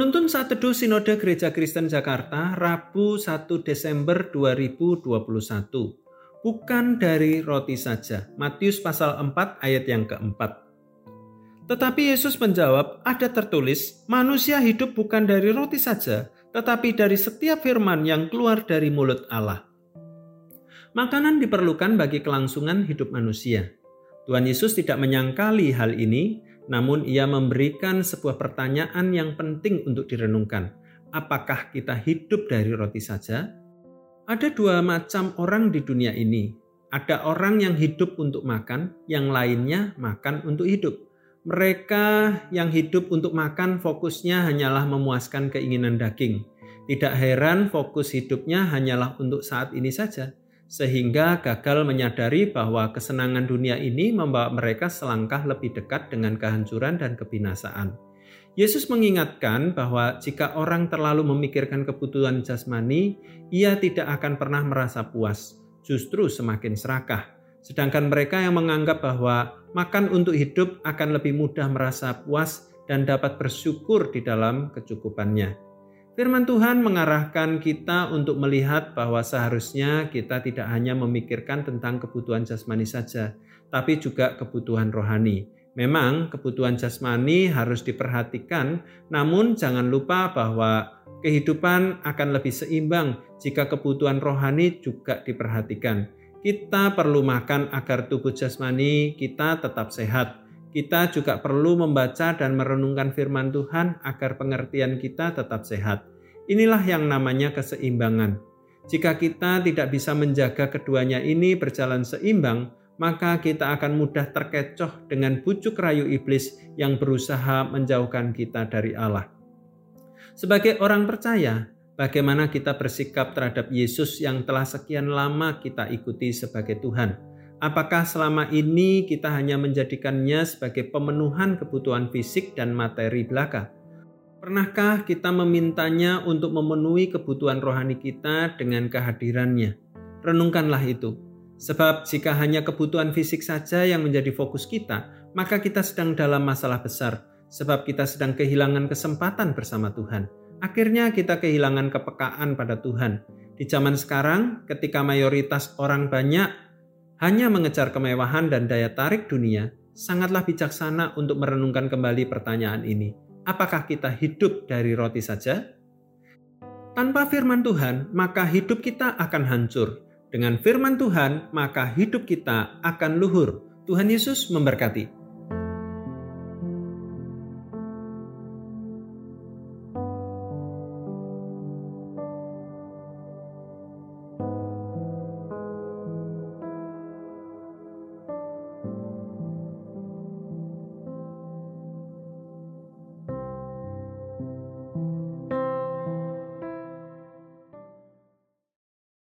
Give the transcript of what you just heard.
Penuntun saat teduh Sinode Gereja Kristen Jakarta, Rabu 1 Desember 2021. Bukan dari roti saja. Matius pasal 4 ayat yang keempat. Tetapi Yesus menjawab, ada tertulis, manusia hidup bukan dari roti saja, tetapi dari setiap firman yang keluar dari mulut Allah. Makanan diperlukan bagi kelangsungan hidup manusia. Tuhan Yesus tidak menyangkali hal ini, namun ia memberikan sebuah pertanyaan yang penting untuk direnungkan. Apakah kita hidup dari roti saja? Ada dua macam orang di dunia ini. Ada orang yang hidup untuk makan, yang lainnya makan untuk hidup. Mereka yang hidup untuk makan fokusnya hanyalah memuaskan keinginan daging. Tidak heran fokus hidupnya hanyalah untuk saat ini saja sehingga gagal menyadari bahwa kesenangan dunia ini membawa mereka selangkah lebih dekat dengan kehancuran dan kebinasaan. Yesus mengingatkan bahwa jika orang terlalu memikirkan kebutuhan jasmani, ia tidak akan pernah merasa puas, justru semakin serakah. Sedangkan mereka yang menganggap bahwa makan untuk hidup akan lebih mudah merasa puas dan dapat bersyukur di dalam kecukupannya. Firman Tuhan mengarahkan kita untuk melihat bahwa seharusnya kita tidak hanya memikirkan tentang kebutuhan jasmani saja, tapi juga kebutuhan rohani. Memang kebutuhan jasmani harus diperhatikan, namun jangan lupa bahwa kehidupan akan lebih seimbang jika kebutuhan rohani juga diperhatikan. Kita perlu makan agar tubuh jasmani kita tetap sehat kita juga perlu membaca dan merenungkan firman Tuhan agar pengertian kita tetap sehat. Inilah yang namanya keseimbangan. Jika kita tidak bisa menjaga keduanya ini berjalan seimbang, maka kita akan mudah terkecoh dengan bujuk rayu iblis yang berusaha menjauhkan kita dari Allah. Sebagai orang percaya, bagaimana kita bersikap terhadap Yesus yang telah sekian lama kita ikuti sebagai Tuhan? Apakah selama ini kita hanya menjadikannya sebagai pemenuhan kebutuhan fisik dan materi belaka? Pernahkah kita memintanya untuk memenuhi kebutuhan rohani kita dengan kehadirannya? Renungkanlah itu. Sebab jika hanya kebutuhan fisik saja yang menjadi fokus kita, maka kita sedang dalam masalah besar. Sebab kita sedang kehilangan kesempatan bersama Tuhan. Akhirnya kita kehilangan kepekaan pada Tuhan. Di zaman sekarang, ketika mayoritas orang banyak hanya mengejar kemewahan dan daya tarik dunia, sangatlah bijaksana untuk merenungkan kembali pertanyaan ini. Apakah kita hidup dari roti saja? Tanpa firman Tuhan, maka hidup kita akan hancur. Dengan firman Tuhan, maka hidup kita akan luhur. Tuhan Yesus memberkati.